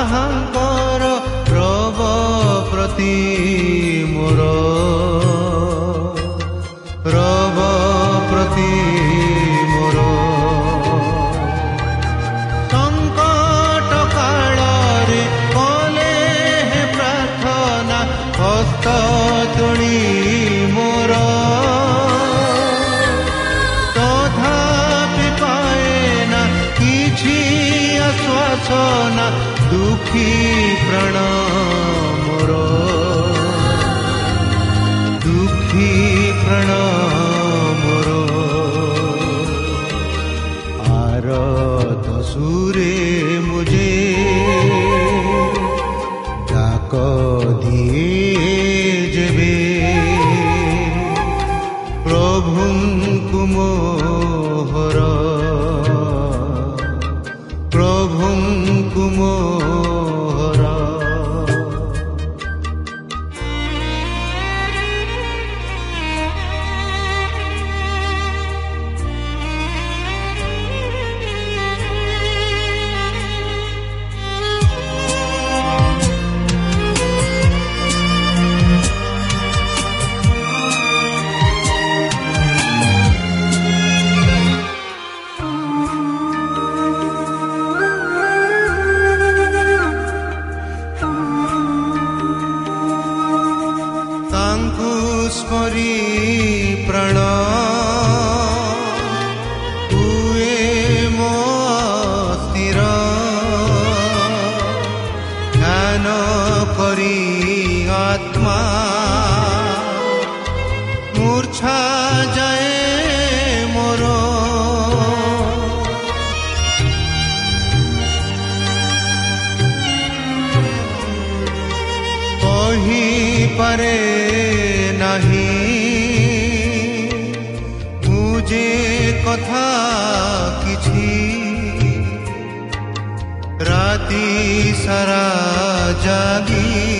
ତାହାଙ୍କର ପ୍ରଭ ପ୍ରତି ମୋର আত্মা মূর্ছা যায় মর। কহি পারে নাহি বুঝে কথা কিছি। রাতি সারা জাগি।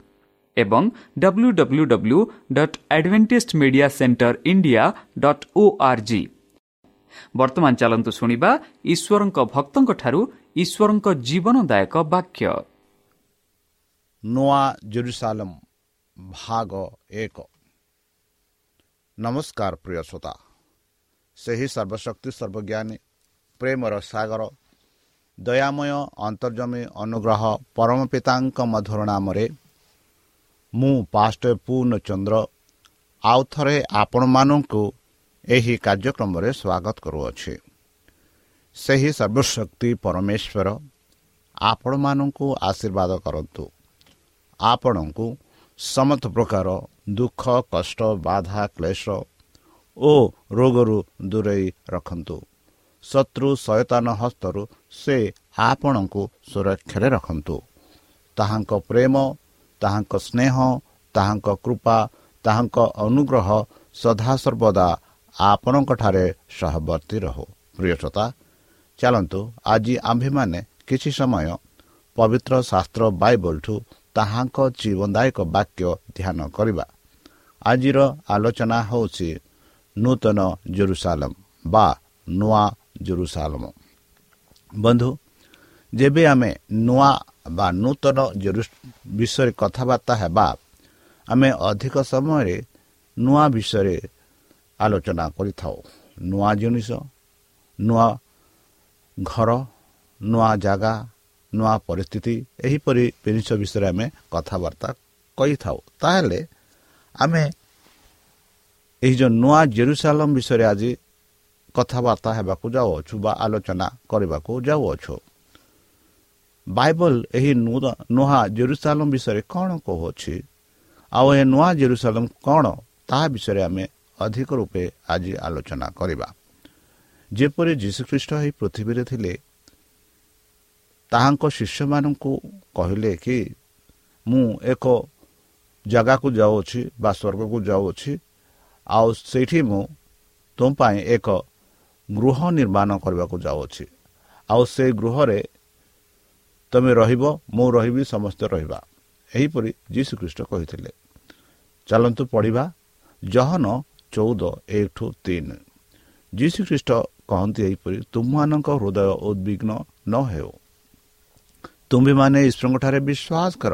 ଏବଂ W W W dot Adventist media centre India dot O R G ବର୍ତ୍ତମାନ ଚାଲନ୍ତୁ ଶୁଣିବା ଈଶ୍ୱରଙ୍କ ଭକ୍ତଙ୍କଠାରୁ ଈଶ୍ୱରଙ୍କ ଜୀବନଦାୟକ ବାକ୍ୟ ନୂଆ ଜେରୁସାଲମ ଭାଗ ଏକ ନମସ୍କାର ପ୍ରିୟ ଶ୍ରୋତା ସେହି ସର୍ବଶକ୍ତି ସର୍ବଜ୍ଞାନୀ ପ୍ରେମର ସାଗର ଦୟାମୟ ଅନ୍ତର୍ଜମୀ ଅନୁଗ୍ରହ ପରମ ପିତାଙ୍କ ମଧୁର ନାମରେ ମୁଁ ପାଷ୍ଟ ପୂର୍ଣ୍ଣଚନ୍ଦ୍ର ଆଉ ଥରେ ଆପଣମାନଙ୍କୁ ଏହି କାର୍ଯ୍ୟକ୍ରମରେ ସ୍ୱାଗତ କରୁଅଛି। ସେହି ସର୍ବଶକ୍ତି ପରମେଶ୍ୱର ଆପଣମାନଙ୍କୁ ଆଶୀର୍ବାଦ କରନ୍ତୁ। ଆପଣଙ୍କୁ ସମସ୍ତ ପ୍ରକାର ଦୁଃଖ କଷ୍ଟ ବାଧା କ୍ଲେଶ ଓ ରୋଗରୁ ଦୂରେଇ ରଖନ୍ତୁ। ଶତ୍ରୁ ସୟତାନ ହସ୍ତରୁ ସେ ଆପଣଙ୍କୁ ସୁରକ୍ଷାରେ ରଖନ୍ତୁ। ତାହାଙ୍କ ପ୍ରେମ ତାହାଙ୍କ ସ୍ନେହ ତାହାଙ୍କ କୃପା ତାହାଙ୍କ ଅନୁଗ୍ରହ ସଦାସର୍ବଦା ଆପଣଙ୍କଠାରେ ସହବର୍ତ୍ତୀ ରହୁ। ପ୍ରିୟସତା ଚାଲନ୍ତୁ ଆଜି ଆମ୍ଭେମାନେ କିଛି ସମୟ ପବିତ୍ର ଶାସ୍ତ୍ର ବାଇବଲଠୁ ତାହାଙ୍କ ଜୀବନଦାୟକ ବାକ୍ୟ ଧ୍ୟାନ କରିବା। ଆଜିର ଆଲୋଚନା ହେଉଛି ନୂତନ ଜେରୁସାଲମ ବା ନୂଆ ଜେରୁସାଲମ। ବନ୍ଧୁ ଯେବେ ଆମେ ନୂଆ ବା ନୂତନ ବିଷୟରେ କଥାବାର୍ତ୍ତା ହେବା ଆମେ ଅଧିକ ସମୟରେ ନୂଆ ବିଷୟରେ ଆଲୋଚନା କରିଥାଉ। ନୂଆ ଜିନିଷ ନୂଆ ଘର ନୂଆ ଜାଗା ନୂଆ ପରିସ୍ଥିତି ଏହିପରି ଜିନିଷ ବିଷୟରେ ଆମେ କଥାବାର୍ତ୍ତା କହିଥାଉ ତାହେଲେ ଆମେ ଏହି ଯେଉଁ ନୂଆ ଜେରୁସାଲମ ବିଷୟରେ ଆଜି କଥାବାର୍ତ୍ତା ହେବାକୁ ଯାଉଅଛୁ ବା ଆଲୋଚନା କରିବାକୁ ଯାଉଅଛୁ। ବାଇବଲ ଏହି ନୂଆ ଜେରୁସାଲମ ବିଷୟରେ କ'ଣ କହୁଅଛି? ଆଉ ଏ ନୂଆ ଜେରୁସାଲମ କ'ଣ? ତାହା ବିଷୟରେ ଆମେ ଅଧିକ ରୂପେ ଆଜି ଆଲୋଚନା କରିବା। ଯେପରି ଯୀଶୁଖ୍ରୀଷ୍ଟ ଏହି ପୃଥିବୀରେ ଥିଲେ ତାହାଙ୍କ ଶିଷ୍ୟମାନଙ୍କୁ କହିଲେ କି ମୁଁ ଏକ ଜାଗାକୁ ଯାଉଅଛି ବା ସ୍ୱର୍ଗକୁ ଯାଉଅଛି ଆଉ ସେଇଠି ମୁଁ ତୁମ ପାଇଁ ଏକ ଗୃହ ନିର୍ମାଣ କରିବାକୁ ଯାଉଅଛି। ଆଉ ସେ ଗୃହରେ ତୁମେ ରହିବ ମୁଁ ରହିବି ସମସ୍ତେ ରହିବା। ଏହିପରି ଯୀଶୁଖ୍ରୀଷ୍ଟ କହିଥିଲେ। ଚାଲନ୍ତୁ ପଢ଼ିବା। ଜହନ ଚଉଦ ଏକଠୁ ତିନି। ଯୀଶୁଖ୍ରୀଷ୍ଟ କହନ୍ତି ଏହିପରି ତୁମମାନଙ୍କ ହୃଦୟ ଉଦ୍ବିଗ୍ନ ନ ହେଉ। ତୁମ୍ଭେମାନେ ଈଶ୍ୱରଙ୍କଠାରେ ବିଶ୍ୱାସ କର।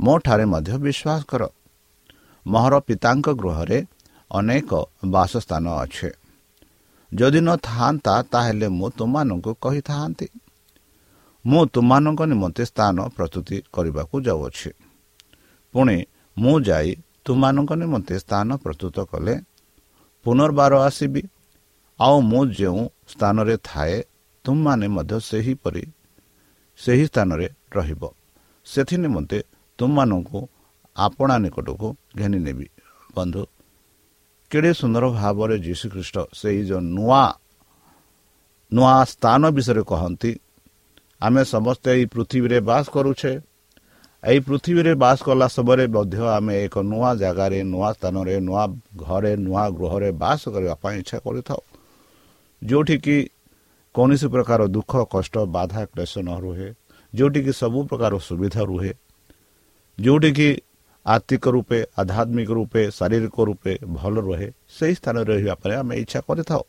ମୋ ଠାରେ ମଧ୍ୟ ବିଶ୍ୱାସ କର। ମହର ପିତାଙ୍କ ଗୃହରେ ଅନେକ ବାସସ୍ଥାନ ଅଛି। ଯଦି ନ ଥାନ୍ତା ତାହେଲେ ମୁଁ ତୁମମାନଙ୍କୁ କହିଥାନ୍ତି। ମୁଁ ତୁମମାନଙ୍କ ନିମନ୍ତେ ସ୍ଥାନ ପ୍ରସ୍ତୁତି କରିବାକୁ ଯାଉଅଛି। ପୁଣି ମୁଁ ଯାଇ ତୁମମାନଙ୍କ ନିମନ୍ତେ ସ୍ଥାନ ପ୍ରସ୍ତୁତ କଲେ ପୁନର୍ବାର ଆସିବି। ଆଉ ମୁଁ ଯେଉଁ ସ୍ଥାନରେ ଥାଏ ତୁମମାନେ ମଧ୍ୟ ସେହିପରି ସେହି ସ୍ଥାନରେ ରହିବ। ସେଥି ନିମନ୍ତେ ତୁମମାନଙ୍କୁ ଆପଣା ନିକଟକୁ ଘେନି ନେବି। ବନ୍ଧୁ କେଡ଼େ ସୁନ୍ଦର ଭାବରେ ଯୀଶୁଖ୍ରୀଷ୍ଟ ସେହି ଯେଉଁ ନୂଆ ନୂଆ ସ୍ଥାନ ବିଷୟରେ କହନ୍ତି ଆମେ ସମସ୍ତେ ଏହି ପୃଥିବୀରେ ବାସ କରୁଛେ। ଏହି ପୃଥିବୀରେ ବାସ କଲା ସମୟରେ ମଧ୍ୟ ଆମେ ଏକ ନୂଆ ଜାଗାରେ ନୂଆ ସ୍ଥାନରେ ନୂଆ ଘରେ ନୂଆ ଗୃହରେ ବାସ କରିବା ପାଇଁ ଇଚ୍ଛା କରିଥାଉ। ଯେଉଁଠିକି କୌଣସି ପ୍ରକାର ଦୁଃଖ କଷ୍ଟ ବାଧା କ୍ଲେଶ ନ ରୁହେ ଯେଉଁଠିକି ସବୁ ପ୍ରକାର ସୁବିଧା ରୁହେ ଯେଉଁଠିକି ଆର୍ଥିକ ରୂପେ ଆଧ୍ୟାତ୍ମିକ ରୂପେ ଶାରୀରିକ ରୂପେ ଭଲ ରୁହେ ସେହି ସ୍ଥାନରେ ରହିବା ପାଇଁ ଆମେ ଇଚ୍ଛା କରିଥାଉ।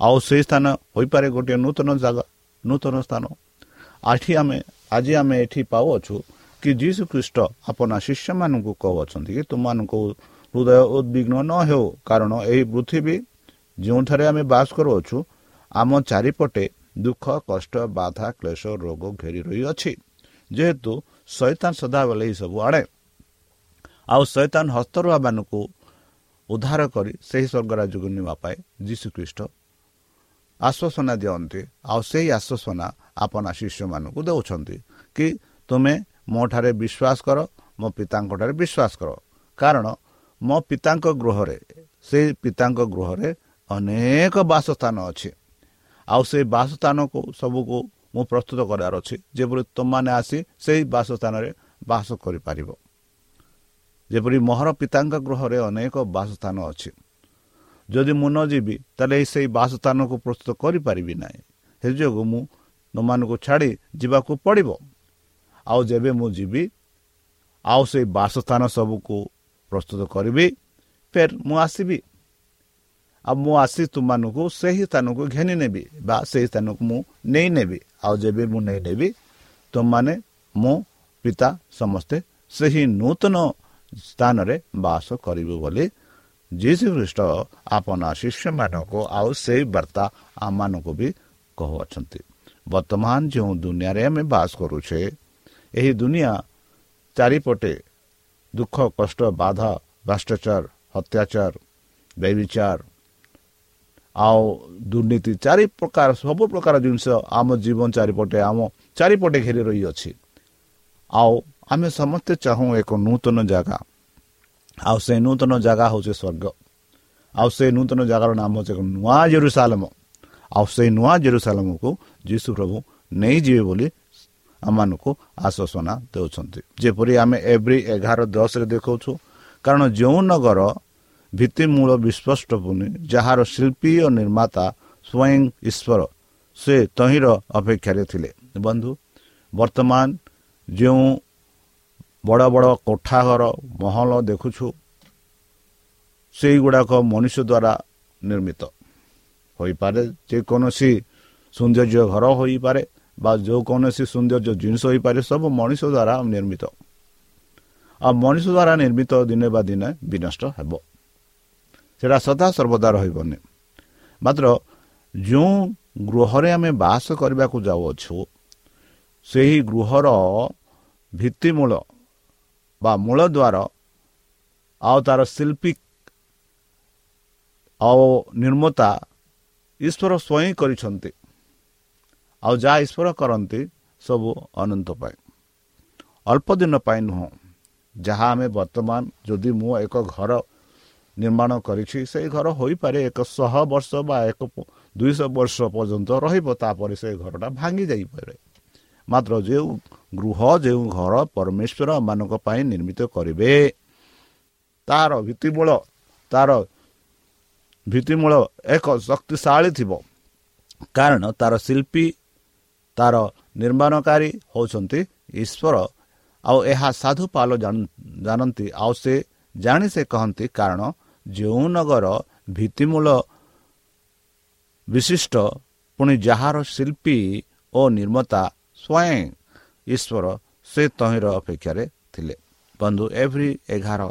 ଆଉ ସେହି ସ୍ଥାନ ହୋଇପାରେ ଗୋଟିଏ ନୂତନ ଜାଗା ନୂତନ ସ୍ଥାନ। ଆଠି ଆମେ ଆଜି ଆମେ ଏଠି ପାଉଅଛୁ କି ଯୀଶୁ ଖ୍ରୀଷ୍ଟ ଆପଣ ଶିଷ୍ୟମାନଙ୍କୁ କହୁଅଛନ୍ତି କି ତୁମମାନଙ୍କୁ ହୃଦୟ ଉଦ୍ବିଗ୍ନ ନ ହେଉ କାରଣ ଏହି ପୃଥିବୀ ଯେଉଁଠାରେ ଆମେ ବାସ କରୁଅଛୁ ଆମ ଚାରିପଟେ ଦୁଃଖ କଷ୍ଟ ବାଧା କ୍ଲେଶ ରୋଗ ଘେରି ରହିଅଛି। ଯେହେତୁ ଶୈତାନ ସଦାବେଳେ ଏହିସବୁ ଆଣେ। ଆଉ ଶୈତାନ ହସ୍ତରୁ ଆମମାନଙ୍କୁ ଉଦ୍ଧାର କରି ସେହି ସ୍ୱର୍ଗରାଜକୁ ନେବା ପାଇଁ ଯୀଶୁଖ୍ରୀଷ୍ଟ ଆଶ୍ୱାସନା ଦିଅନ୍ତି। ଆଉ ସେହି ଆଶ୍ୱାସନା ଆପଣ ଶିଷ୍ୟମାନଙ୍କୁ ଦେଉଛନ୍ତି କି ତୁମେ ମୋ ଠାରେ ବିଶ୍ୱାସ କର ମୋ ପିତାଙ୍କଠାରେ ବିଶ୍ୱାସ କର। କାରଣ ମୋ ପିତାଙ୍କ ଗୃହରେ ସେହି ପିତାଙ୍କ ଗୃହରେ ଅନେକ ବାସସ୍ଥାନ ଅଛି। ଆଉ ସେଇ ବାସସ୍ଥାନକୁ ସବୁକୁ ମୁଁ ପ୍ରସ୍ତୁତ କରିବାର ଅଛି। ଯେପରି ତୁମମାନେ ଆସି ସେହି ବାସସ୍ଥାନରେ ବାସ କରିପାରିବ। ଯେପରି ମହର ପିତାଙ୍କ ଗୃହରେ ଅନେକ ବାସସ୍ଥାନ ଅଛି। ଯଦି ମୁଁ ନ ଯିବି ତାହେଲେ ସେହି ବାସସ୍ଥାନକୁ ପ୍ରସ୍ତୁତ କରିପାରିବି ନାହିଁ। ସେ ଯୋଗୁଁ ମୁଁ ତୁମମାନଙ୍କୁ ଛାଡ଼ି ଯିବାକୁ ପଡ଼ିବ। ଆଉ ଯେବେ ମୁଁ ଯିବି ଆଉ ସେଇ ବାସସ୍ଥାନ ସବୁକୁ ପ୍ରସ୍ତୁତ କରିବି ଫେର୍ ମୁଁ ଆସିବି। ଆଉ ମୁଁ ଆସି ତୁମମାନଙ୍କୁ ସେହି ସ୍ଥାନକୁ ଘେନି ନେବି ବା ସେହି ସ୍ଥାନକୁ ମୁଁ ନେଇ ନେବି। ଆଉ ଯେବେ ମୁଁ ନେଇ ନେବି ତୁମମାନେ ମୋ ପିତା ସମସ୍ତେ ସେହି ନୂତନ ସ୍ଥାନରେ ବାସ କରିବୁ ବୋଲି ଯୀଶୁ ଖ୍ରୀଷ୍ଟ ଆପଣ ଶିଷ୍ୟମାନଙ୍କୁ ଆଉ ସେଇ ବାର୍ତ୍ତା ଆମମାନଙ୍କୁ ବି କହୁଅଛନ୍ତି। ବର୍ତ୍ତମାନ ଯେଉଁ ଦୁନିଆରେ ଆମେ ବାସ କରୁଛେ ଏହି ଦୁନିଆ ଚାରିପଟେ ଦୁଃଖ କଷ୍ଟ ବାଧା ଭ୍ରଷ୍ଟାଚାର ହତ୍ୟାଚାର ବ୍ୟବିଚାର ଆଉ ଦୁର୍ନୀତି ଚାରି ପ୍ରକାର ସବୁ ପ୍ରକାର ଜିନିଷ ଆମ ଜୀବନ ଚାରିପଟେ ଆମ ଚାରିପଟେ ଘେରି ରହିଅଛି। ଆଉ ଆମେ ସମସ୍ତେ ଚାହୁଁ ଏକ ନୂତନ ଜାଗା। ଆଉ ସେ ନୂତନ ଜାଗା ହେଉଛି ସ୍ୱର୍ଗ। ଆଉ ସେ ନୂତନ ଜାଗାର ନାମ ହେଉଛି ଏକ ନୂଆ ଜେରୁସାଲମ। ଆଉ ସେଇ ନୂଆ ଜେରୁସାଲମକୁ ଯୀଶୁ ପ୍ରଭୁ ନେଇଯିବେ ବୋଲି ଆମମାନଙ୍କୁ ଆଶ୍ୱାସନା ଦେଉଛନ୍ତି। ଯେପରି ଆମେ ଏଭ୍ରି ଏଗାର ଦଶରେ ଦେଖାଉଛୁ କାରଣ ଯେଉଁ ନଗର ଭିତ୍ତିମୂଳ ବିସ୍ପଷ୍ଟ ପୁନି ଯାହାର ଶିଳ୍ପୀ ଓ ନିର୍ମାତା ସ୍ୱୟଂ ଈଶ୍ୱର ସେ ତହିଁର ଅପେକ୍ଷାରେ ଥିଲେ। ବନ୍ଧୁ ବର୍ତ୍ତମାନ ଯେଉଁ ବଡ଼ ବଡ଼ କୋଠା ଘର ମହଲ ଦେଖୁଛୁ। ସେଇଗୁଡ଼ାକ ମଣିଷ ଦ୍ୱାରା ନିର୍ମିତ। ହୋଇପାରେ ଯେକୌଣସି ସୌନ୍ଦର୍ଯ୍ୟ ଘର ହୋଇପାରେ ବା ଯେକୌଣସି ସୌନ୍ଦର୍ଯ୍ୟ ଜିନିଷ ହୋଇପାରେ ସବୁ ମଣିଷ ଦ୍ୱାରା ନିର୍ମିତ। ଆଉ ମଣିଷ ଦ୍ୱାରା ନିର୍ମିତ ଦିନେ ବା ଦିନେ ବିନଷ୍ଟ ହେବ। ସେଇଟା ସଦାସର୍ବଦା ରହିବନି। ମାତ୍ର ଯେଉଁ ଗୃହରେ ଆମେ ବାସ କରିବାକୁ ଯାଉଅଛୁ ସେହି ଗୃହର ଭିତ୍ତିମୂଳ ବା ମୂଳ ଦ୍ୱାର ଆଉ ତାର ଶିଳ୍ପୀ ଆଉ ନିର୍ମତା ଈଶ୍ୱର ସ୍ୱୟଂ କରିଛନ୍ତି। ଆଉ ଯାହା ଈଶ୍ୱର କରନ୍ତି ସବୁ ଅନନ୍ତ ପାଇଁ। ଅଳ୍ପ ଦିନ ପାଇଁ ନୁହଁ ଯାହା ଆମେ ବର୍ତ୍ତମାନ ଯଦି ମୁଁ ଏକ ଘର ନିର୍ମାଣ କରିଛି ସେଇ ଘର ହୋଇପାରେ ଏକ ଶହ ବର୍ଷ ବା ଏକ ଦୁଇଶହ ବର୍ଷ ପର୍ଯ୍ୟନ୍ତ ରହିବ ତାପରେ ସେ ଘରଟା ଭାଙ୍ଗି ଯାଇପାରେ। ମାତ୍ର ଯେଉଁ ଗୃହ ଯେଉଁ ଘର ପରମେଶ୍ୱର ମାନଙ୍କ ପାଇଁ ନିର୍ମିତ କରିବେ ତାର ଭିତ୍ତିମୂଳ ତାର ଭିତ୍ତିମୂଳ ଏକ ଶକ୍ତିଶାଳୀ ଥିବ। କାରଣ ତାର ଶିଳ୍ପୀ ତାର ନିର୍ମାଣକାରୀ ହେଉଛନ୍ତି ଈଶ୍ୱର। ଆଉ ଏହା ସାଧୁ ପାଲ ଜାଣନ୍ତି। ଆଉ ସେ ଜାଣି ସେ କହନ୍ତି କାରଣ ଯେଉଁ ନଗର ଭିତ୍ତିମୂଳ ବିଶିଷ୍ଟ ପୁଣି ଯାହାର ଶିଳ୍ପୀ ଓ ନିର୍ମତା ସ୍ୱୟଂ ଈଶ୍ୱର ସେ ତହିଁର ଅପେକ୍ଷାରେ ଥିଲେ। ବନ୍ଧୁ ଏଭ୍ରି ଏଗାର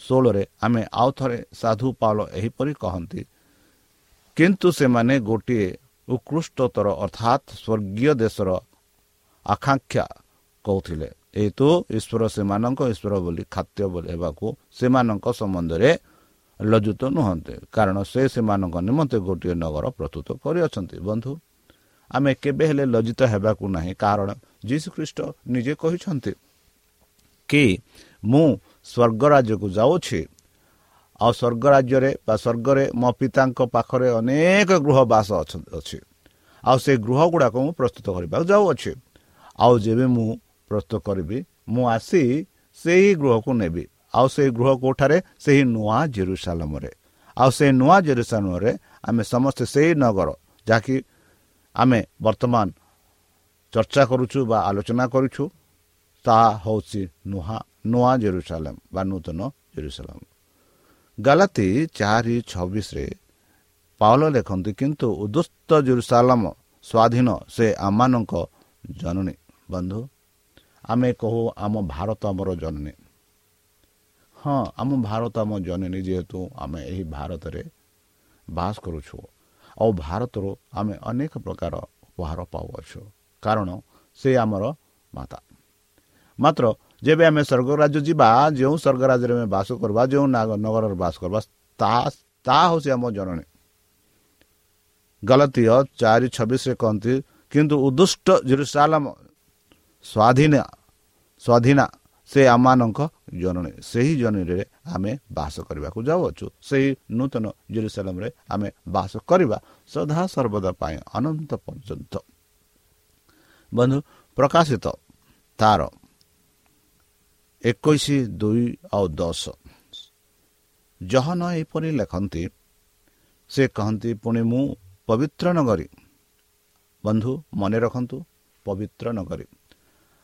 ଷୋହଳରେ ଆମେ ଆଉ ଥରେ ସାଧୁ ପାଉଲ ଏହିପରି କହନ୍ତି କିନ୍ତୁ ସେମାନେ ଗୋଟିଏ ଉତ୍କୃଷ୍ଟତର ଅର୍ଥାତ୍ ସ୍ୱର୍ଗୀୟ ଦେଶର ଆକାଂକ୍ଷା କହୁଥିଲେ। ଏହେତୁ ଈଶ୍ୱର ସେମାନଙ୍କ ଈଶ୍ୱର ବୋଲି ଖାଦ୍ୟ ବୋଲି ହେବାକୁ ସେମାନଙ୍କ ସମ୍ବନ୍ଧରେ ଲଜ୍ଜିତ ନୁହନ୍ତି। କାରଣ ସେ ସେମାନଙ୍କ ନିମନ୍ତେ ଗୋଟିଏ ନଗର ପ୍ରସ୍ତୁତ କରିଅଛନ୍ତି। ବନ୍ଧୁ ଆମେ କେବେ ହେଲେ ଲଜ୍ଜିତ ହେବାକୁ ନାହିଁ। କାରଣ ଯୀଶୁ ଖ୍ରୀଷ୍ଟ ନିଜେ କହିଛନ୍ତି କି ମୁଁ ସ୍ୱର୍ଗ ରାଜ୍ୟକୁ ଯାଉଛି। ଆଉ ସ୍ୱର୍ଗ ରାଜ୍ୟରେ ବା ସ୍ୱର୍ଗରେ ମୋ ପିତାଙ୍କ ପାଖରେ ଅନେକ ଗୃହ ବାସ ଅଛି ଆଉ ସେ ଗୃହ ଗୁଡ଼ାକ ମୁଁ ପ୍ରସ୍ତୁତ କରିବାକୁ ଯାଉଅଛି। ଆଉ ଯେବେ ମୁଁ ପ୍ରସ୍ତୁତ କରିବି ମୁଁ ଆସି ସେହି ଗୃହକୁ ନେବି। ଆଉ ସେଇ ଗୃହ କେଉଁଠାରେ? ସେହି ନୂଆ ଜେରୁସାଲମରେ। ଆଉ ସେଇ ନୂଆ ଜେରୁସାଲମରେ ଆମେ ସମସ୍ତେ ସେଇ ନଗର ଯାହାକି ଆମେ ବର୍ତ୍ତମାନ ଚର୍ଚ୍ଚା କରୁଛୁ ବା ଆଲୋଚନା କରୁଛୁ ତାହା ହେଉଛି ନୂଆ ନୂଆ ଜେରୁସାଲମ ବା ନୂତନ ଜେରୁସାଲମ। ଗାଲାତି ଚାରି ଛବିଶରେ ପାଉଲ ଲେଖନ୍ତି କିନ୍ତୁ ଉଦୁସ୍ତ ଜେରୁସାଲମ ସ୍ୱାଧୀନ ସେ ଆମମାନଙ୍କ ଜନନୀ। ବନ୍ଧୁ ଆମେ କହୁ ଆମ ଭାରତ ଆମର ଜନନୀ। ହଁ ଆମ ଭାରତ ଆମ ଜନନୀ ଯେହେତୁ ଆମେ ଏହି ଭାରତରେ ବାସ କରୁଛୁ। ଆଉ ଭାରତରୁ ଆମେ ଅନେକ ପ୍ରକାର ଉପହାର ପାଉଅଛୁ। କାରଣ ସେ ଆମର ମାତା। ମାତ୍ର ଯେବେ ଆମେ ସ୍ୱର୍ଗ ରାଜ୍ୟ ଯିବା ଯେଉଁ ସ୍ୱର୍ଗ ରାଜ୍ୟରେ ଆମେ ବାସ କରିବା ଯେଉଁ ନଗରରେ ବାସ କରିବା ତାହା ତାହା ହେଉଛି ଆମ ଜନନୀ। ଗଲତୀୟ ଚାରି ଛବିଶରେ କହନ୍ତି କିନ୍ତୁ ଉଦୁଷ୍ଟ ଜେରୁସାଲାମ ସ୍ୱାଧୀନ ସ୍ୱାଧୀନା ସେ ଆମମାନଙ୍କ ଜନନୀ ସେହି ଜନନୀରେ ଆମେ ବାସ କରିବାକୁ ଯାଉଅଛୁ। ସେହି ନୂତନ ଜେରୁସାଲାମରେ ଆମେ ବାସ କରିବା ସଦାସର୍ବଦା ପାଇଁ ଅନନ୍ତ ପର୍ଯ୍ୟନ୍ତ। ବନ୍ଧୁ ପ୍ରକାଶିତ ତାର ଏକୋଇଶ ଦୁଇ ଆଉ ଦଶ। ଜହନ ଏପରି ଲେଖନ୍ତି ସେ କହନ୍ତି ପୁଣି ମୁଁ ପବିତ୍ର ନଗରୀ। ବନ୍ଧୁ ମନେ ରଖନ୍ତୁ ପବିତ୍ର ନଗରୀ।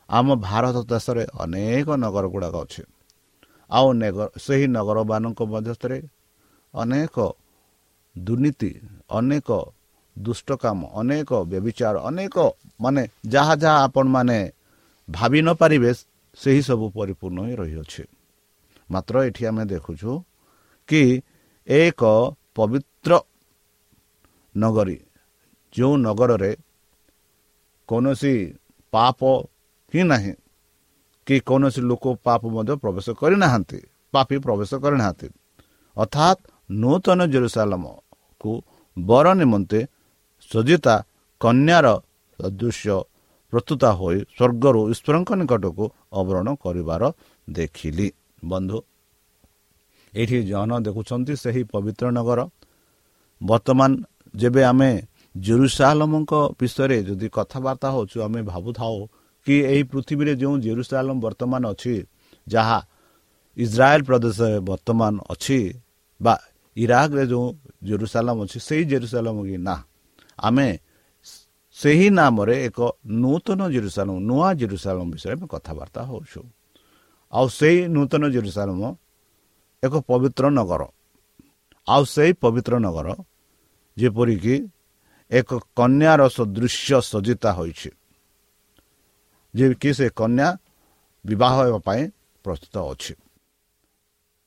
ଆମ ଭାରତ ଦେଶରେ ଅନେକ ନଗର ଗୁଡ଼ାକ ଅଛି। ଆଉ ସେହି ନଗରମାନଙ୍କ ମଧ୍ୟସ୍ଥରେ ଅନେକ ଦୁର୍ନୀତି ଅନେକ ଦୁଷ୍ଟ କାମ ଅନେକ ବ୍ୟବିଚାର ଅନେକ ମାନେ ଯାହା ଯାହା ଆପଣମାନେ ଭାବି ନପାରିବେ ସେହି ସବୁ ପରିପୂର୍ଣ୍ଣ ହୋଇ ରହିଅଛି। ମାତ୍ର ଏଠି ଆମେ ଦେଖୁଛୁ କି ଏକ ପବିତ୍ର ନଗରୀ ଯେଉଁ ନଗରରେ କୌଣସି ପାପ ହିଁ ନାହିଁ କି କୌଣସି ଲୋକ ପାପ ମଧ୍ୟ ପ୍ରବେଶ କରିନାହାନ୍ତି। ପାପି ପ୍ରବେଶ କରିନାହାନ୍ତି। ଅର୍ଥାତ୍ ନୂତନ ଜେରୁସାଲମକୁ ବର ନିମନ୍ତେ ସଜିତା କନ୍ୟାର ସଦୃଶ୍ୟ ପ୍ରସ୍ତୁତ ହୋଇ ସ୍ୱର୍ଗରୁ ଈଶ୍ୱରଙ୍କ ନିକଟକୁ ଅବରଣ କରିବାର ଦେଖିଲି। ବନ୍ଧୁ ଏଇଠି ଜହନ ଦେଖୁଛନ୍ତି ସେହି ପବିତ୍ର ନଗର। ବର୍ତ୍ତମାନ ଯେବେ ଆମେ ଜେରୁସାଲମଙ୍କ ବିଷୟରେ ଯଦି କଥାବାର୍ତ୍ତା ହେଉଛୁ ଆମେ ଭାବୁଥାଉ କି ଏହି ପୃଥିବୀରେ ଯେଉଁ ଜେରୁସାଲମ ବର୍ତ୍ତମାନ ଅଛି ଯାହା ଇସ୍ରାଏଲ ପ୍ରଦେଶରେ ବର୍ତ୍ତମାନ ଅଛି ବା ଇରାକରେ ଯେଉଁ ଜେରୁସାଲମ ଅଛି ସେହି ଜେରୁସାଲମ କି ନା। ଆମେ ସେହି ନାମରେ ଏକ ନୂତନ ଜେରୁସାଲମ ନୂଆ ଜେରୁସାଲମ ବିଷୟରେ ଆମେ କଥାବାର୍ତ୍ତା ହେଉଛୁ। ଆଉ ସେହି ନୂତନ ଜେରୁସାଲମ ଏକ ପବିତ୍ର ନଗର। ଆଉ ସେହି ପବିତ୍ର ନଗର ଯେପରିକି ଏକ କନ୍ୟାର ସଦୃଶ୍ୟ ସଜିତା ହୋଇଛି। ଯେ କି ସେ କନ୍ୟା ବିବାହ ହେବା ପାଇଁ ପ୍ରସ୍ତୁତ ଅଛି।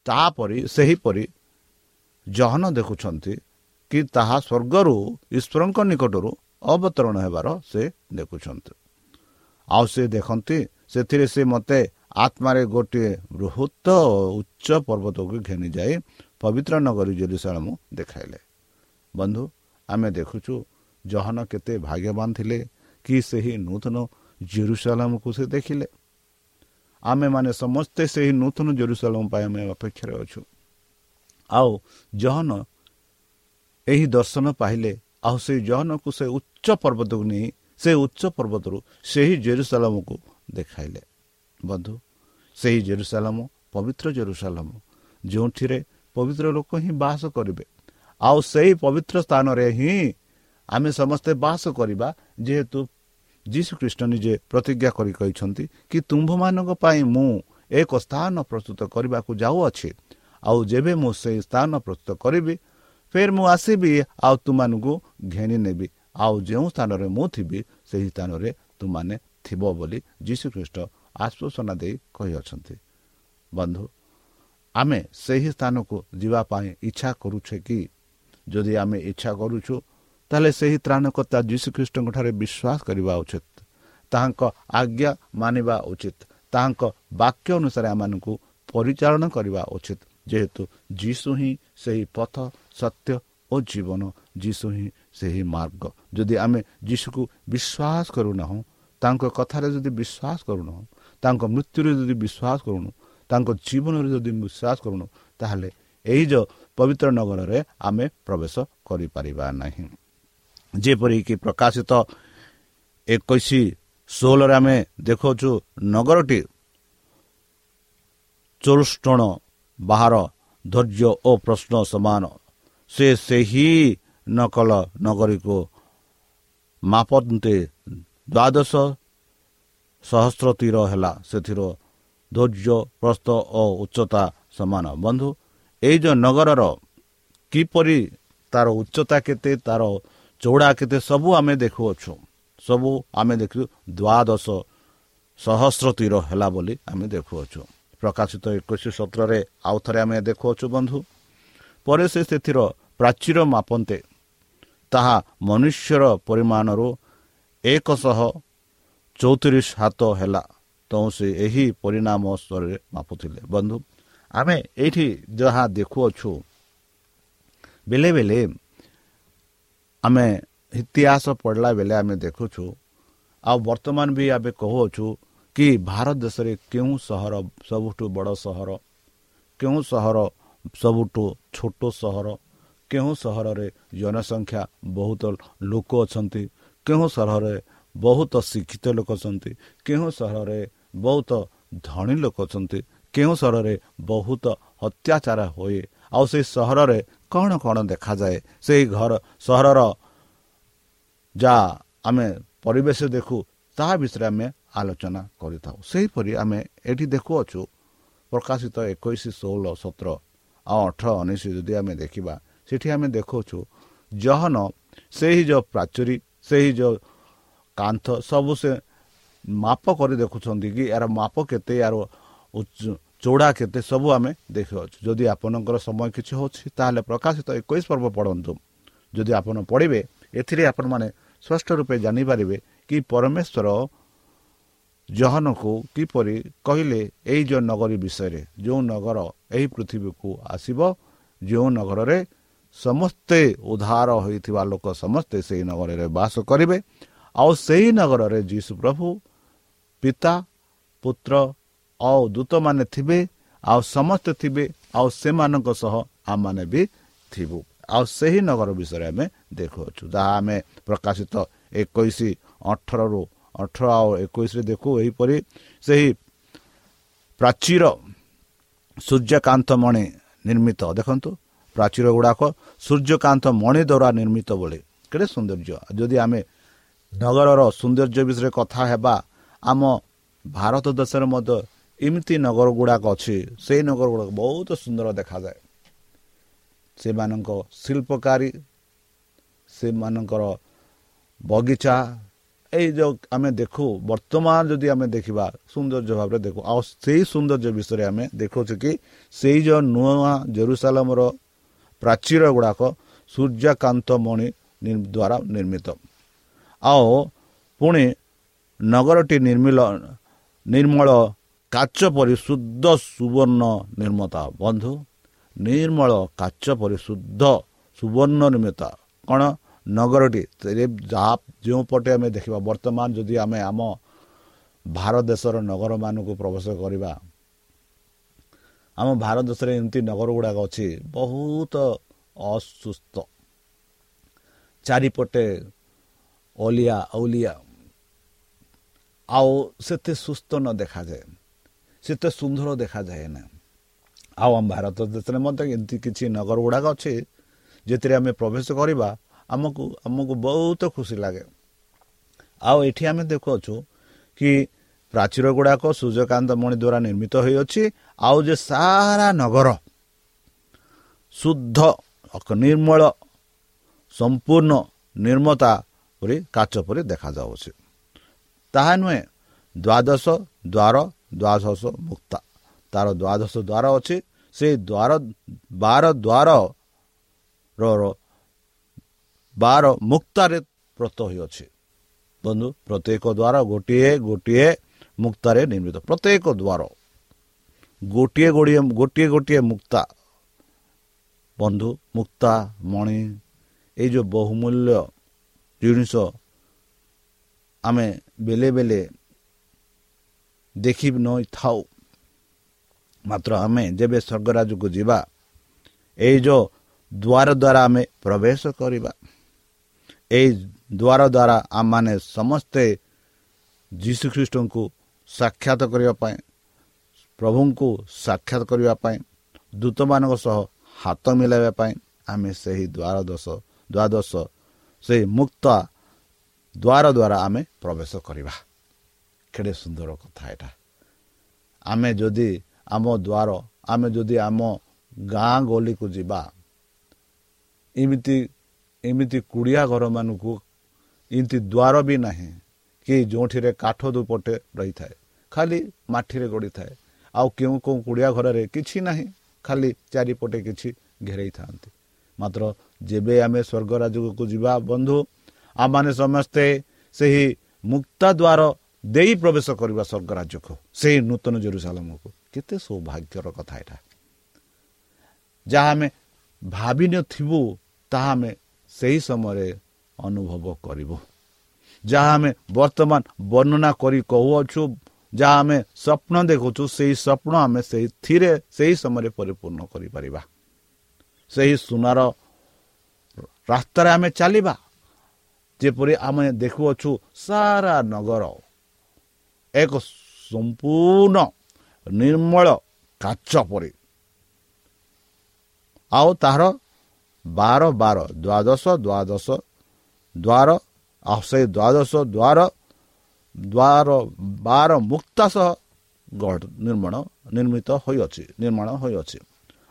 ତାପରି ସେହିପରି ଜହନ ଦେଖୁଛନ୍ତି କି ତାହା ସ୍ୱର୍ଗରୁ ଈଶ୍ୱରଙ୍କ ନିକଟରୁ ଅବତରଣ ହେବାର ସେ ଦେଖୁଛନ୍ତି। ଆଉ ସେ ଦେଖନ୍ତି ସେଥିରେ ସେ ମୋତେ ଆତ୍ମାରେ ଗୋଟିଏ ବୃହତ ଉଚ୍ଚ ପର୍ବତକୁ ଘେନିଯାଇ ପବିତ୍ର ନଗରୀ ଜେରୁସାଳମ ଦେଖାଇଲେ। ବନ୍ଧୁ ଆମେ ଦେଖୁଛୁ ଜହନ କେତେ ଭାଗ୍ୟବାନ ଥିଲେ କି ସେହି ନୂତନ ଜେରୁସାଲାମକୁ ସେ ଦେଖିଲେ। ଆମେମାନେ ସମସ୍ତେ ସେହି ନୂତନ ଜେରୁସାଲାମ ପାଇଁ ଆମେ ଅପେକ୍ଷାରେ ଅଛୁ। ଆଉ ଜହନ ଏହି ଦର୍ଶନ ପାଇଲେ। ଆଉ ସେହି ଜହନକୁ ସେ ଉଚ୍ଚ ପର୍ବତକୁ ନେଇ ସେ ଉଚ୍ଚ ପର୍ବତରୁ ସେହି ଜେରୁସାଲାମକୁ ଦେଖାଇଲେ। ବନ୍ଧୁ ସେହି ଜେରୁସାଲାମ ପବିତ୍ର ଜେରୁସାଲାମ ଯେଉଁଥିରେ ପବିତ୍ର ଲୋକ ହିଁ ବାସ କରିବେ। ଆଉ ସେହି ପବିତ୍ର ସ୍ଥାନରେ ହିଁ ଆମେ ସମସ୍ତେ ବାସ କରିବା ଯେହେତୁ ଯୀଶୁ ଖ୍ରୀଷ୍ଟ ନିଜେ ପ୍ରତିଜ୍ଞା କରି କହିଛନ୍ତି କି ତୁମ୍ଭମାନଙ୍କ ପାଇଁ ମୁଁ ଏକ ସ୍ଥାନ ପ୍ରସ୍ତୁତ କରିବାକୁ ଯାଉଅଛି। ଆଉ ଯେବେ ମୁଁ ସେହି ସ୍ଥାନ ପ୍ରସ୍ତୁତ କରିବି ଫେର୍ ମୁଁ ଆସିବି ଆଉ ତୁମମାନଙ୍କୁ ଘେଣି ନେବି। ଆଉ ଯେଉଁ ସ୍ଥାନରେ ମୁଁ ଥିବି ସେହି ସ୍ଥାନରେ ତୁମାନେ ଥିବ ବୋଲି ଯୀଶୁ ଖ୍ରୀଷ୍ଟ ଆଶ୍ୱାସନା ଦେଇ କହିଅଛନ୍ତି। ବନ୍ଧୁ ଆମେ ସେହି ସ୍ଥାନକୁ ଯିବା ପାଇଁ ଇଚ୍ଛା କରୁଛେ କି? ଯଦି ଆମେ ଇଚ୍ଛା କରୁଛୁ ତାହେଲେ ସେହି ତ୍ରାଣକର୍ତ୍ତା ଯୀଶୁଖ୍ରୀଷ୍ଟଙ୍କଠାରେ ବିଶ୍ୱାସ କରିବା ଉଚିତ। ତାହାଙ୍କ ଆଜ୍ଞା ମାନିବା ଉଚିତ। ତାହାଙ୍କ ବାକ୍ୟ ଅନୁସାରେ ଆମମାନଙ୍କୁ ପରିଚାଳନା କରିବା ଉଚିତ। ଯେହେତୁ ଯୀଶୁ ହିଁ ସେହି ପଥ ସତ୍ୟ ଓ ଜୀବନ ଯୀଶୁ ହିଁ ସେହି ମାର୍ଗ। ଯଦି ଆମେ ଯୀଶୁକୁ ବିଶ୍ୱାସ କରୁନାହୁଁ ତାଙ୍କ କଥାରେ ଯଦି ବିଶ୍ୱାସ କରୁନାହୁଁ ତାଙ୍କ ମୃତ୍ୟୁରେ ଯଦି ବିଶ୍ୱାସ କରୁନୁ ତାଙ୍କ ଜୀବନରେ ଯଦି ବିଶ୍ୱାସ କରୁନୁ ତାହେଲେ ଏହି ଯେଉଁ ପବିତ୍ର ନଗରରେ ଆମେ ପ୍ରବେଶ କରିପାରିବା ନାହିଁ। ଯେପରିକି ପ୍ରକାଶିତ ଏକୋଇଶ ଷୋହଳରେ ଆମେ ଦେଖାଉଛୁ ନଗରଟି ଚୋଲଷ୍ଟଣ ବାହାର ଧୈର୍ଯ୍ୟ ଓ ପ୍ରଶ୍ନ ସମାନ। ସେ ସେହି ନକଲ ନଗରୀକୁ ମାପନ୍ତେ ଦ୍ୱାଦଶ ସହସ୍ର ତୀର ହେଲା। ସେଥିର ଧୈର୍ଯ୍ୟ ପ୍ରସ୍ତ ଓ ଉଚ୍ଚତା ସମାନ। ବନ୍ଧୁ ଏଇ ଯେଉଁ ନଗରର କିପରି ତାର ଉଚ୍ଚତା କେତେ ତାର ଚଉଡ଼ା କେତେ ସବୁ ଆମେ ଦେଖୁଅଛୁ। ସବୁ ଆମେ ଦେଖୁ ଦ୍ୱାଦଶ ସହସ୍ର ତୀର ହେଲା ବୋଲି ଆମେ ଦେଖୁଅଛୁ। ପ୍ରକାଶିତ ଏକୋଇଶ ସତରରେ ଆଉ ଥରେ ଆମେ ଦେଖୁଅଛୁ ବନ୍ଧୁ। ପରେ ସେ ସେଥିର ପ୍ରାଚୀର ମାପନ୍ତେ ତାହା ମନୁଷ୍ୟର ପରିମାଣରୁ ଏକଶହ ଚଉତିରିଶ ହାତ ହେଲା। ତ ସେ ଏହି ପରିଣାମ ସ୍ତରରେ ମାପୁଥିଲେ। ବନ୍ଧୁ ଆମେ ଏଇଠି ଯାହା ଦେଖୁଅଛୁ ବେଲେ ବେଲେ ଆମେ ଇତିହାସ ପଢ଼ିଲା ବେଳେ ଆମେ ଦେଖୁଛୁ ଆଉ ବର୍ତ୍ତମାନ ବି ଆମେ କହୁଅଛୁ କି ଭାରତ ଦେଶରେ କେଉଁ ସହର ସବୁଠୁ ବଡ଼ ସହର କେଉଁ ସହର ସବୁଠୁ ଛୋଟ ସହର କେଉଁ ସହରରେ ଜନସଂଖ୍ୟା ବହୁତ ଲୋକ ଅଛନ୍ତି କେଉଁ ସହରରେ ବହୁତ ଶିକ୍ଷିତ ଲୋକ ଅଛନ୍ତି କେଉଁ ସହରରେ ବହୁତ ଧନୀ ଲୋକ ଅଛନ୍ତି କେଉଁ ସହରରେ ବହୁତ ଅତ୍ୟାଚାର ହୁଏ ଆଉ ସେଇ ସହରରେ କ'ଣ କ'ଣ ଦେଖାଯାଏ? ସେଇ ଘର ସହରର ଯାହା ଆମେ ପରିବେଶ ଦେଖୁ ତାହା ବିଷୟରେ ଆମେ ଆଲୋଚନା କରିଥାଉ। ସେହିପରି ଆମେ ଏଠି ଦେଖୁଅଛୁ ପ୍ରକାଶିତ ଏକୋଇଶ ଷୋହଳ ସତର ଆଉ ଅଠର ଉଣେଇଶ ଯଦି ଆମେ ଦେଖିବା ସେଠି ଆମେ ଦେଖାଉଛୁ ଜହନ ସେହି ଯେଉଁ ପ୍ରାଚୁରୀ ସେହି ଯେଉଁ କାନ୍ଥ ସବୁ ସେ ମାପ କରି ଦେଖୁଛନ୍ତି କି ଏହାର ମାପ କେତେ ଏହାର ଚଉଡ଼ା କେତେ ସବୁ ଆମେ ଦେଖିଅଛୁ। ଯଦି ଆପଣଙ୍କର ସମୟ କିଛି ହେଉଛି ତାହେଲେ ପ୍ରକାଶିତ ଏକୋଇଶ ପର୍ବ ପଢ଼ନ୍ତୁ। ଯଦି ଆପଣ ପଢ଼ିବେ ଏଥିରେ ଆପଣମାନେ ସ୍ପଷ୍ଟ ରୂପେ ଜାଣିପାରିବେ କି ପରମେଶ୍ୱର ଜହନକୁ କିପରି କହିଲେ ଏଇ ଯେଉଁ ନଗରୀ ବିଷୟରେ ଯେଉଁ ନଗର ଏହି ପୃଥିବୀକୁ ଆସିବ ଯେଉଁ ନଗରରେ ସମସ୍ତେ ଉଦ୍ଧାର ହୋଇଥିବା ଲୋକ ସମସ୍ତେ ସେହି ନଗରରେ ବାସ କରିବେ। ଆଉ ସେହି ନଗରରେ ଯୀଶୁ ପ୍ରଭୁ ପିତା ପୁତ୍ର ଆଉ ଦୂତମାନେ ଥିବେ ଆଉ ସମସ୍ତେ ଥିବେ ଆଉ ସେମାନଙ୍କ ସହ ଆମମାନେ ବି ଥିବୁ। ଆଉ ସେହି ନଗର ବିଷୟରେ ଆମେ ଦେଖୁଅଛୁ। ଯାହା ଆମେ ପ୍ରକାଶିତ ଏକୋଇଶ ଅଠରରୁ ଅଠର ଆଉ ଏକୋଇଶରେ ଦେଖୁ ଏହିପରି ସେହି ପ୍ରାଚୀର ସୂର୍ଯ୍ୟକାନ୍ତ ମଣି ନିର୍ମିତ ଦେଖନ୍ତୁ ପ୍ରାଚୀର ଗୁଡ଼ାକ ସୂର୍ଯ୍ୟକାନ୍ତ ମଣି ଦ୍ୱାରା ନିର୍ମିତ ବୋଲି। କେତେ ସୌନ୍ଦର୍ଯ୍ୟ? ଯଦି ଆମେ ନଗରର ସୌନ୍ଦର୍ଯ୍ୟ ବିଷୟରେ କଥା ହେବା ଆମ ଭାରତ ଦେଶରେ ମଧ୍ୟ ଏମିତି ନଗର ଗୁଡ଼ାକ ଅଛି ସେଇ ନଗର ଗୁଡ଼ାକ ବହୁତ ସୁନ୍ଦର ଦେଖାଯାଏ। ସେମାନଙ୍କ ଶିଳ୍ପକାରୀ ସେମାନଙ୍କର ବଗିଚା ଏଇ ଯେଉଁ ଆମେ ଦେଖୁ ବର୍ତ୍ତମାନ ଯଦି ଆମେ ଦେଖିବା ସୌନ୍ଦର୍ଯ୍ୟ ଭାବରେ ଦେଖୁ ଆଉ ସେଇ ସୌନ୍ଦର୍ଯ୍ୟ ବିଷୟରେ ଆମେ ଦେଖୁଛୁ କି ସେଇ ଯେଉଁ ନୂଆ ଜେରୁସାଲାମର ପ୍ରାଚୀର ଗୁଡ଼ାକ ସୂର୍ଯ୍ୟକାନ୍ତ ମଣି ଦ୍ୱାରା ନିର୍ମିତ। ଆଉ ପୁଣି ନଗରଟି ନିର୍ମିଳ ନିର୍ମଳ କାଚ ପରି ଶୁଦ୍ଧ ସୁବର୍ଣ୍ଣ ନିର୍ମତା ବନ୍ଧୁ ନିର୍ମଳ କାଚ ପରି ଶୁଦ୍ଧ ସୁବର୍ଣ୍ଣ ନିର୍ମିତ କ'ଣ ନଗରଟି ଯାହା ଯେଉଁ ପଟେ ଆମେ ଦେଖିବା ବର୍ତ୍ତମାନ ଯଦି ଆମେ ଆମ ଭାରତ ଦେଶର ନଗରମାନଙ୍କୁ ପ୍ରବେଶ କରିବା ଆମ ଭାରତ ଦେଶରେ ଏମିତି ନଗର ଗୁଡ଼ାକ ଅଛି ବହୁତ ଅସୁସ୍ଥ। ଚାରିପଟେ ଅଲିଆ ଅଲିଆ ଆଉ ସେତେ ସୁସ୍ଥ ନ ଦେଖାଯାଏ। ସେତେ ସୁନ୍ଦର ଦେଖାଯାଏ ନା ଆଉ ଆମ ଭାରତ ଦେଶରେ ମଧ୍ୟ ଏମିତି କିଛି ନଗର ଗୁଡ଼ାକ ଅଛି ଯେଥିରେ ଆମେ ପ୍ରବେଶ କରିବା ଆମକୁ ଆମକୁ ବହୁତ ଖୁସି ଲାଗେ ଆଉ ଏଠି ଆମେ ଦେଖୁଅଛୁ କି ପ୍ରାଚୀର ଗୁଡ଼ାକ ସୂର୍ଯ୍ୟକାନ୍ତ ମଣି ଦ୍ୱାରା ନିର୍ମିତ ହୋଇଅଛି ଆଉ ଯେ ସାରା ନଗର ଶୁଦ୍ଧ ନିର୍ମଳ ସମ୍ପୂର୍ଣ୍ଣ ନିର୍ମତା ପରି କାଚ ପରି ଦେଖାଯାଉଛି ତାହା ନୁହେଁ ଦ୍ୱାଦଶ ଦ୍ୱାର ଦ୍ୱାଦଶ ମୁକ୍ତା। ତାର ଦ୍ୱାଦଶ ଦ୍ୱାର ଅଛି। ସେ ଦ୍ୱାର ବାର ଦ୍ୱାର ବାର ମୁକ୍ତାରେ ବ୍ରତ ହୋଇଅଛି। ବନ୍ଧୁ ପ୍ରତ୍ୟେକ ଦ୍ୱାର ଗୋଟିଏ ଗୋଟିଏ ମୁକ୍ତାରେ ନିର୍ମିତ। ପ୍ରତ୍ୟେକ ଦ୍ୱାର ଗୋଟିଏ ଗୋଟିଏ ଗୋଟିଏ ଗୋଟିଏ ମୁକ୍ତା। ବନ୍ଧୁ ମୁକ୍ତା ମଣି ଏଇ ଯେଉଁ ବହୁମୂଲ୍ୟ ଜିନିଷ ଆମେ ବେଲେ ବେଲେ ଦେଖି ନଥାଉ ମାତ୍ର ଆମେ ଯେବେ ସ୍ୱର୍ଗରାଜକୁ ଯିବା ଏଇ ଯେଉଁ ଦ୍ୱାର ଦ୍ୱାରା ଆମେ ପ୍ରବେଶ କରିବା ଏଇ ଦ୍ୱାର ଦ୍ୱାରା ଆମମାନେ ସମସ୍ତେ ଯୀଶୁଖ୍ରୀଷ୍ଟଙ୍କୁ ସାକ୍ଷାତ କରିବା ପାଇଁ ପ୍ରଭୁଙ୍କୁ ସାକ୍ଷାତ କରିବା ପାଇଁ ଦୂତମାନଙ୍କ ସହ ହାତ ମିଳାଇବା ପାଇଁ ଆମେ ସେହି ଦ୍ୱାର ଦଶ ଦ୍ୱାଦଶ ସେହି ମୁକ୍ତ ଦ୍ୱାର ଦ୍ୱାରା ଆମେ ପ୍ରବେଶ କରିବା। କେଡ଼େ ସୁନ୍ଦର କଥା ଏଇଟା ଆମେ ଯଦି ଆମ ଦ୍ୱାର ଆମେ ଯଦି ଆମ ଗାଁ ଗଳିକୁ ଯିବା ଏମିତି ଏମିତି କୁଡ଼ିଆ ଘରମାନଙ୍କୁ ଏମିତି ଦ୍ୱାର ବି ନାହିଁ କି ଯେଉଁଠିରେ କାଠ ଦୁପଟେ ରହିଥାଏ ଖାଲି ମାଟିରେ ଗଡ଼ିଥାଏ ଆଉ କେଉଁ କେଉଁ କୁଡ଼ିଆ ଘରରେ କିଛି ନାହିଁ ଖାଲି ଚାରିପଟେ କିଛି ଘେରାଇଥାନ୍ତି ମାତ୍ର ଯେବେ ଆମେ ସ୍ୱର୍ଗରାଜକୁ ଯିବା ବନ୍ଧୁ ଆମମାନେ ସମସ୍ତେ ସେହି ମୁକ୍ତା ଦ୍ୱାର ଦେଇ ପ୍ରବେଶ କରିବା ସ୍ୱର୍ଗରାଜ୍ୟକୁ ସେହି ନୂତନ ଜେରୁସାଲାମକୁ। କେତେ ସୌଭାଗ୍ୟର କଥା ଏଇଟା। ଯାହା ଆମେ ଭାବିନଥିବୁ ତାହା ଆମେ ସେହି ସମୟରେ ଅନୁଭବ କରିବୁ। ଯାହା ଆମେ ବର୍ତ୍ତମାନ ବର୍ଣ୍ଣନା କରି କହୁଅଛୁ ଯାହା ଆମେ ସ୍ୱପ୍ନ ଦେଖୁଛୁ ସେହି ସ୍ୱପ୍ନ ଆମେ ସେଇଥିରେ ସେହି ସମୟରେ ପରିପୂର୍ଣ୍ଣ କରିପାରିବା। ସେହି ସୁନାର ରାସ୍ତାରେ ଆମେ ଚାଲିବା। ଯେପରି ଆମେ ଦେଖୁଅଛୁ ସାରା ନଗର ଏକ ସମ୍ପୂର୍ଣ୍ଣ ନିର୍ମଳ କାଚ ପରି। ଆଉ ତାହାର ବାର ବାର ଦ୍ୱାଦଶ ଦ୍ୱାଦଶ ଦ୍ୱାର ଆଉ ସେଇ ଦ୍ୱାଦଶ ଦ୍ୱାର ଦ୍ୱାର ବାର ମୁକ୍ତା ସହ ନିର୍ମାଣ ନିର୍ମିତ ହୋଇଅଛି ନିର୍ମାଣ ହୋଇଅଛି।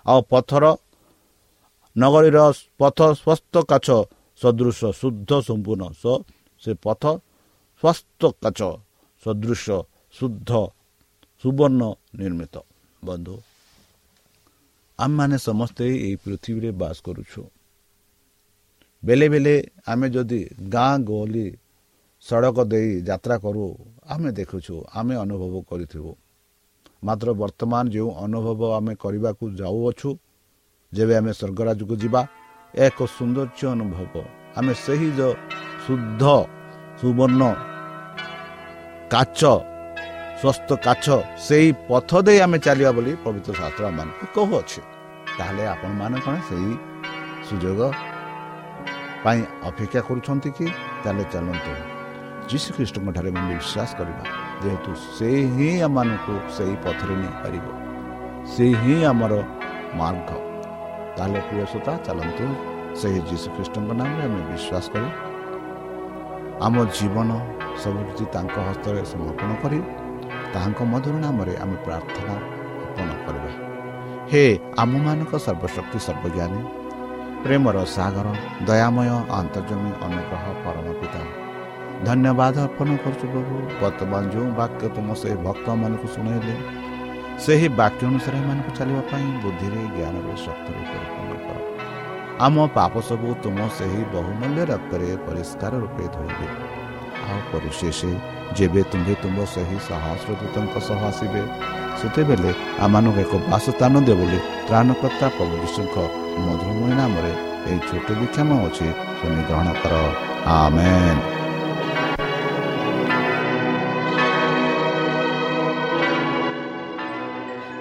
ଆଉ ପଥର ନଗରୀର ପଥ ସ୍ୱସ୍ଥ କାଛ ସଦୃଶ ଶୁଦ୍ଧ ସମ୍ପୂର୍ଣ୍ଣ ସେ ପଥ ସ୍ୱସ୍ଥ କାଛ ସଦୃଶ ଶୁଦ୍ଧ ସୁବର୍ଣ୍ଣ ନିର୍ମିତ ବନ୍ଧୁ ଆମେମାନେ ସମସ୍ତେ ଏହି ପୃଥିବୀରେ ବାସ କରୁଛୁ ବେଲେ ବେଲେ ଆମେ ଯଦି ଗାଁ ଗହଲି ସଡ଼କ ଦେଇ ଯାତ୍ରା କରୁ ଆମେ ଦେଖୁଛୁ ଆମେ ଅନୁଭବ କରିଥିବୁ ମାତ୍ର ବର୍ତ୍ତମାନ ଯେଉଁ ଅନୁଭବ ଆମେ କରିବାକୁ ଯାଉଅଛୁ ଯେବେ ଆମେ ସ୍ୱର୍ଗରାଜକୁ ଯିବା ଏକ ସୌନ୍ଦର୍ଯ୍ୟ ଅନୁଭବ ଆମେ ସେହି ଯେଉଁ ଶୁଦ୍ଧ ସୁବର୍ଣ୍ଣ କାଚ ସ୍ୱସ୍ଥ କାଛ ସେହି ପଥ ଦେଇ ଆମେ ଚାଲିବା ବୋଲି ପବିତ୍ର ଶାସ୍ତ୍ର ଆମମାନଙ୍କୁ କହୁଅଛି। ତାହେଲେ ଆପଣମାନେ କ'ଣ ସେହି ସୁଯୋଗ ପାଇଁ ଅପେକ୍ଷା କରୁଛନ୍ତି କି? ତାହେଲେ ଚାଲନ୍ତୁ। ଯୀଶୁଖ୍ରୀଷ୍ଟଙ୍କ ଠାରେ ଆମେ ବିଶ୍ୱାସ କରିବା ଯେହେତୁ ସେ ହିଁ ଆମମାନଙ୍କୁ ସେହି ପଥରେ ନେଇପାରିବ ସେ ହିଁ ଆମର ମାର୍ଗ। ତାହେଲେ ପ୍ରିୟ ଶ୍ରୋତା ଚାଲନ୍ତୁ ସେହି ଯୀଶୁଖ୍ରୀଷ୍ଟଙ୍କ ନାମରେ ଆମେ ବିଶ୍ୱାସ କରି। ଆମ ଜୀବନ ସବୁ କିଛି ତାଙ୍କ ହସ୍ତରେ ସମର୍ପଣ କରି ତାହାଙ୍କ ମଧୁର ନାମରେ ଆମେ ପ୍ରାର୍ଥନା ଅର୍ପଣ କରିବା। ହେ ଆମମାନଙ୍କ ସର୍ବଶକ୍ତି ସର୍ବଜ୍ଞାନୀ ପ୍ରେମର ସାଗର ଦୟାମୟ ଆନ୍ତର୍ଜମୀ ଅନୁଗ୍ରହ ପରମ ପିତା ଧନ୍ୟବାଦ ଅର୍ପଣ କରୁଛୁ ପ୍ରଭୁ ବର୍ତ୍ତମାନ ଯେଉଁ ବାକ୍ୟ ତୁମ ସେହି ଭକ୍ତମାନଙ୍କୁ ଶୁଣାଇଲେ ସେହି ବାକ୍ୟ ଅନୁସାରେ ଏମାନଙ୍କୁ ଚାଲିବା ପାଇଁ ବୁଦ୍ଧିରେ ଜ୍ଞାନରେ ଶକ୍ତିରେ ପରିପୂର୍ଣ୍ଣ କର। ଆମ ପାପ ସବୁ ତୁମ ସେହି ବହୁମୂଲ୍ୟ ରକ୍ତରେ ପରିଷ୍କାର ରୂପେ ଧୋଇବେ। ଆଉ ପରିଶେଷ ଯେବେ ତୁମ୍ଭେ ତୁମ୍ଭ ସେହି ସହସ୍ର ଦୂତଙ୍କ ସହ ଆସିବେ ସେତେବେଳେ ଆମମାନଙ୍କୁ ଏକ ବାସସ୍ଥାନ ଦିଅ ବୋଲି ତ୍ରାଣକର୍ତ୍ତା ପ୍ରଭୁ ଯୀଶୁଙ୍କ ମଧୁରମୟ ନାମରେ ଏହି ଛୋଟ ବିକ୍ଷମ ଅଛି ଶୁଣି ଗ୍ରହଣ କର। ଆମେନ୍।